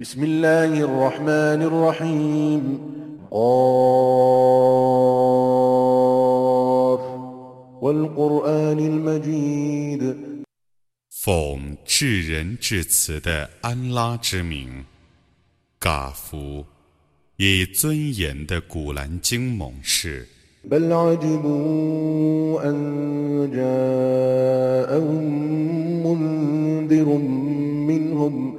بسم الله الرحمن الرحيم قاف والقرآن المجيد 奉至仁至慈的安拉之名，嘎夫，以尊严的古兰经盟誓。 بل عجبوا أن جاءهم منذر منهم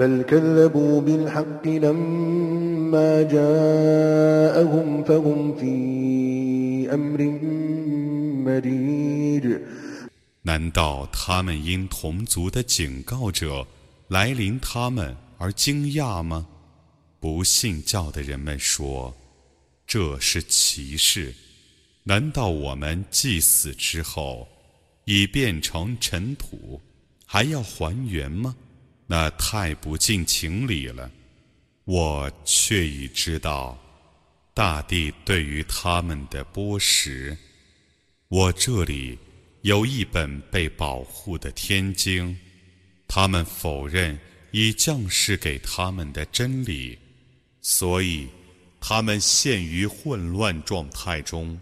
بل كذبوا بالحق لما جاءهم فهم في أمر مريج 难道他们因同族的警告者来临他们而惊讶吗？不信教的人们说：“这是奇事。难道我们祭死之后已变成尘土，还要还原吗？ 那太不近情理了。我却已知道大地对于他们的剥蚀。我这里。”有一本被保护的天经，他们否认已降世给他们的真理，所以他们陷于混乱状态中。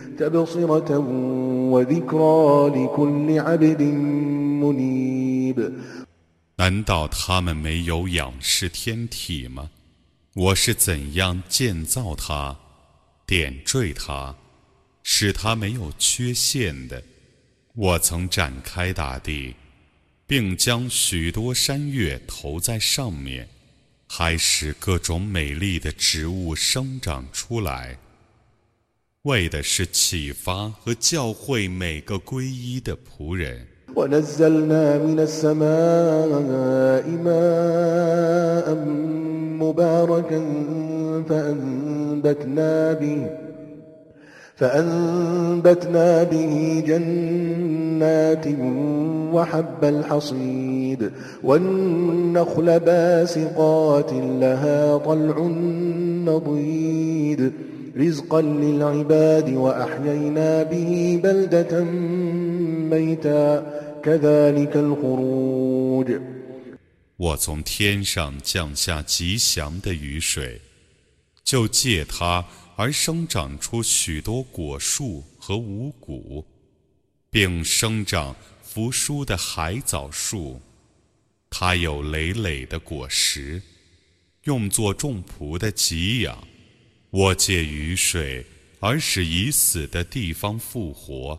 تبصرة وذكرى لكل عبد منيب 难道他们没有仰视天体吗？我是怎样建造它、点缀它，使它没有缺陷的？我曾展开大地，并将许多山岳投在上面，还使各种美丽的植物生长出来， 为的是启发和教诲每个皈依的仆人。 ونزلنا من السماء ماء مباركا فأنبتنا به فأنبتنا به جنات وحب الحصيد والنخل باسقات لها طلع نضيد رزقا للعباد وأحيينا به بلدة ميتا كذلك الخروج 我从天上降下吉祥的雨水，就借它而生长出许多果树和五谷，并生长扶疏的海藻树。它有累累的果实，用作众仆的给养。 我借雨水而使已死的地方复活，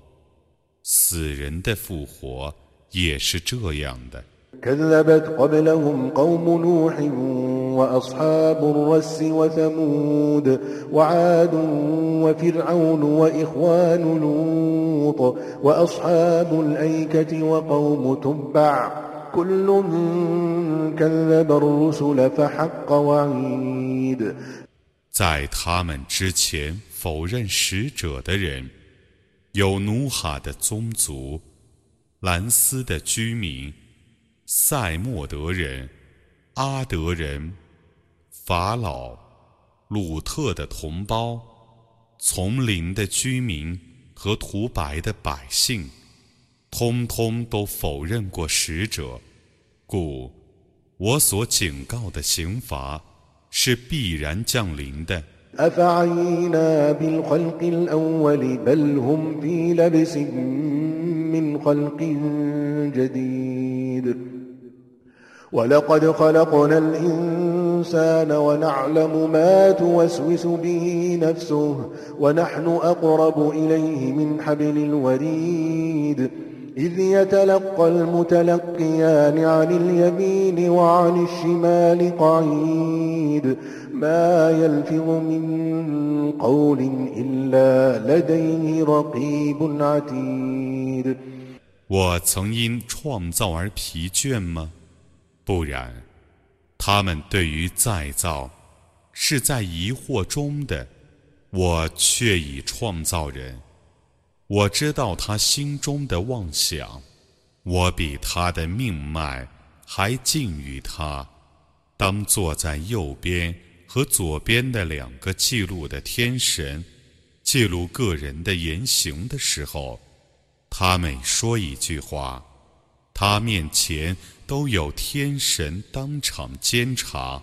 死人的复活也是这样的。 كذبت قبلهم قوم نوح وأصحاب الرس وثمود وعاد وفرعون وإخوان لوط وأصحاب الأيكة وقوم تبع كل كذب الرسل فحق وعيد 在他们之前否认使者的人，有努哈的宗族、兰斯的居民、塞莫德人、阿德人、法老、鲁特的同胞、丛林的居民和涂白的百姓，通通都否认过使者，故我所警告的刑罚。是必然降临的。 أفعينا بالخلق الأول بل هم في لبس من خلق جديد ولقد خلقنا الإنسان ونعلم ما توسوس به نفسه ونحن أقرب إليه من حبل الوريد إذ يتلقى المتلقيان عن اليمين وعن الشمال قعيد ما يلفظ من قول إلا لديه رقيب عتيد 我曾因创造而疲倦吗？不然，他们对于再造是在疑惑中的。我却已创造人， 我知道他心中的妄想，我比他的命脉还近于他。当坐在右边和左边的两个记录的天神记录个人的言行的时候。他每说一句话，他面前都有天神当场监察。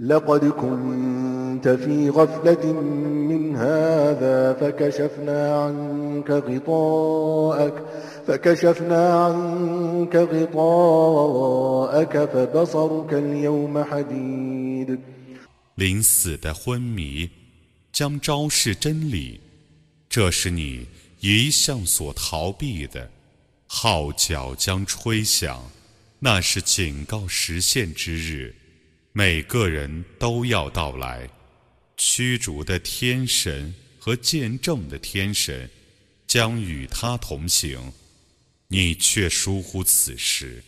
لقد كنت في غفلة من هذا فكشفنا عنك غطاءك فكشفنا عنك غطاءك فبصرك اليوم حديد 临死的昏迷将昭示真理，这是你一向所逃避的。号角将吹响，那是警告实现之日， 每个人都要到来。驱逐的天神和见证的天神将与他同行，你却疏忽此事。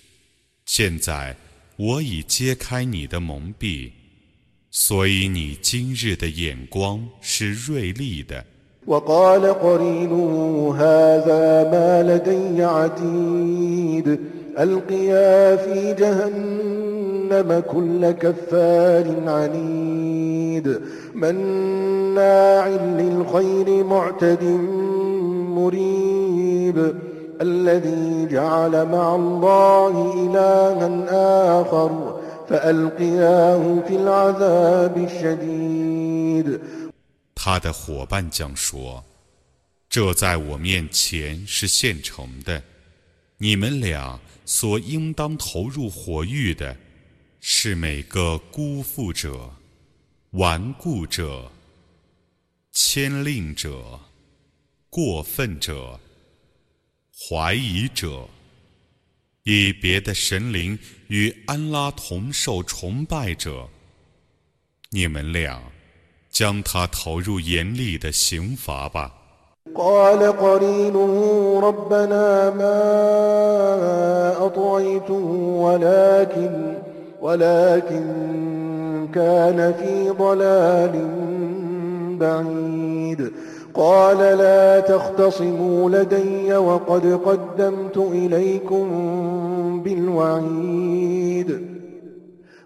现在我已揭开你的蒙蔽，所以你今日的眼光是锐利的。وقال قرينه هذا ما لدي عتيد القيا في جهنم كل كفار عنيد مناع للخير معتد مريب الذي جعل مع الله إلها آخر فألقياه في العذاب الشديد 他的伙伴将说：“这在我面前是现成的。 你们俩所应当投入火狱的，是每个辜负者、顽固者、牵令者、过分者、怀疑者，以别的神灵与安拉同受崇拜者。你们俩。”将他投入严厉的刑罚吧。قال قرينه ربنا ما أطعته ولكن ولكن كان في ضلال بعيد. قال لا تختصموا لدي وقد قدمت إليكم بالوعيد.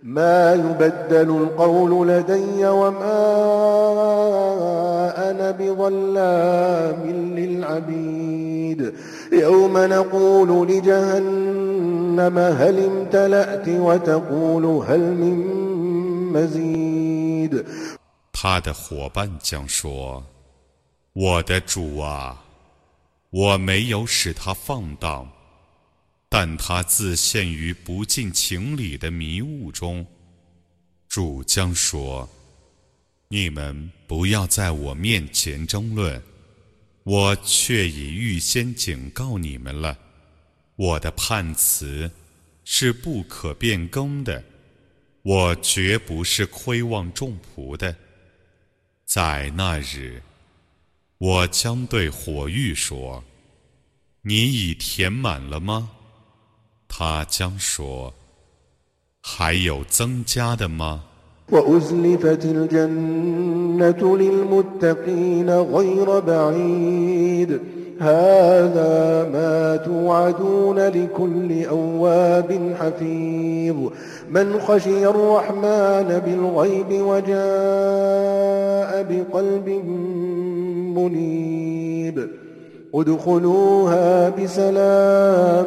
ما يبدل القول لدي وما أنا بظلام للعبيد يوم نقول لجهنم هل امتلأت وتقول هل من مزيد 他的伙伴将说：“我的主啊，我没有使他放荡。” 但他自陷于不近情理的迷雾中，主将说：“你们不要在我面前争论，我却已预先警告你们了。我的判词是不可变更的，我绝不是亏望众仆的。在那日，我将对火狱说：‘你已填满了吗？’”他将说：“还有增加的吗？” وأزلفت الجنة للمتقين غير بعيد هذا ما توعدون لكل أواب حفيظ من خشي الرحمن بالغيب وجاء بقلب منيب ادخلوها بسلام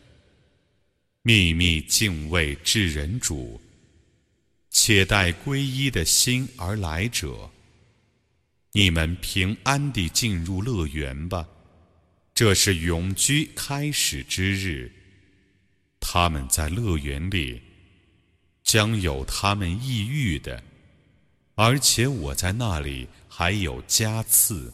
秘密敬畏至人主，且待皈依的心而来者。你们平安地进入乐园吧，这是永居开始之日。他们在乐园里将有他们抑郁的，而且我在那里还有加赐。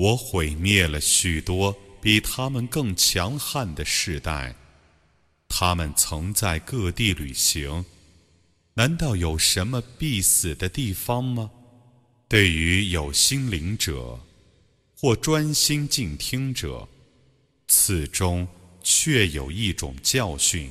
我毁灭了许多比他们更强悍的世代。他们曾在各地旅行，难道有什么必死的地方吗？对于有心灵者或专心静听者，此中确有一种教训。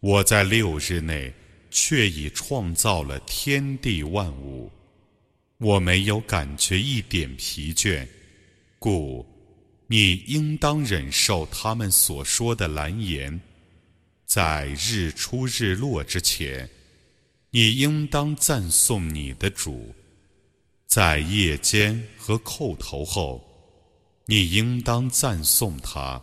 我在六日内却已创造了天地万物，我没有感觉一点疲倦，故你应当忍受他们所说的蓝言。在日出日落之前，你应当赞颂你的主；在夜间和叩头后，你应当赞颂他。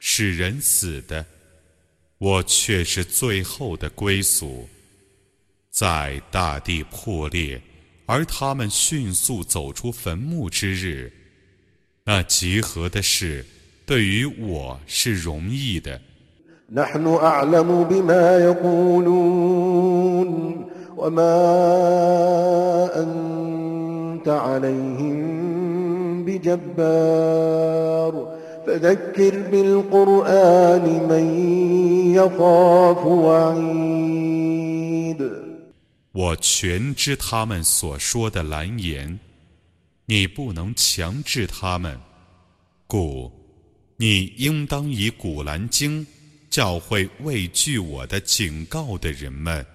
使人死的，我却是最后的归宿。在大地破裂。而他们迅速走出坟墓之日，那集合的事对于我是容易的。نحن أعلم بما يقولون وما أنت عليهم بجبار فذكر بالقرآن من يخاف وعيد 我全知他们所说的蓝言，你不能强制他们，故你应当以古兰经教诲畏惧我的警告的人们。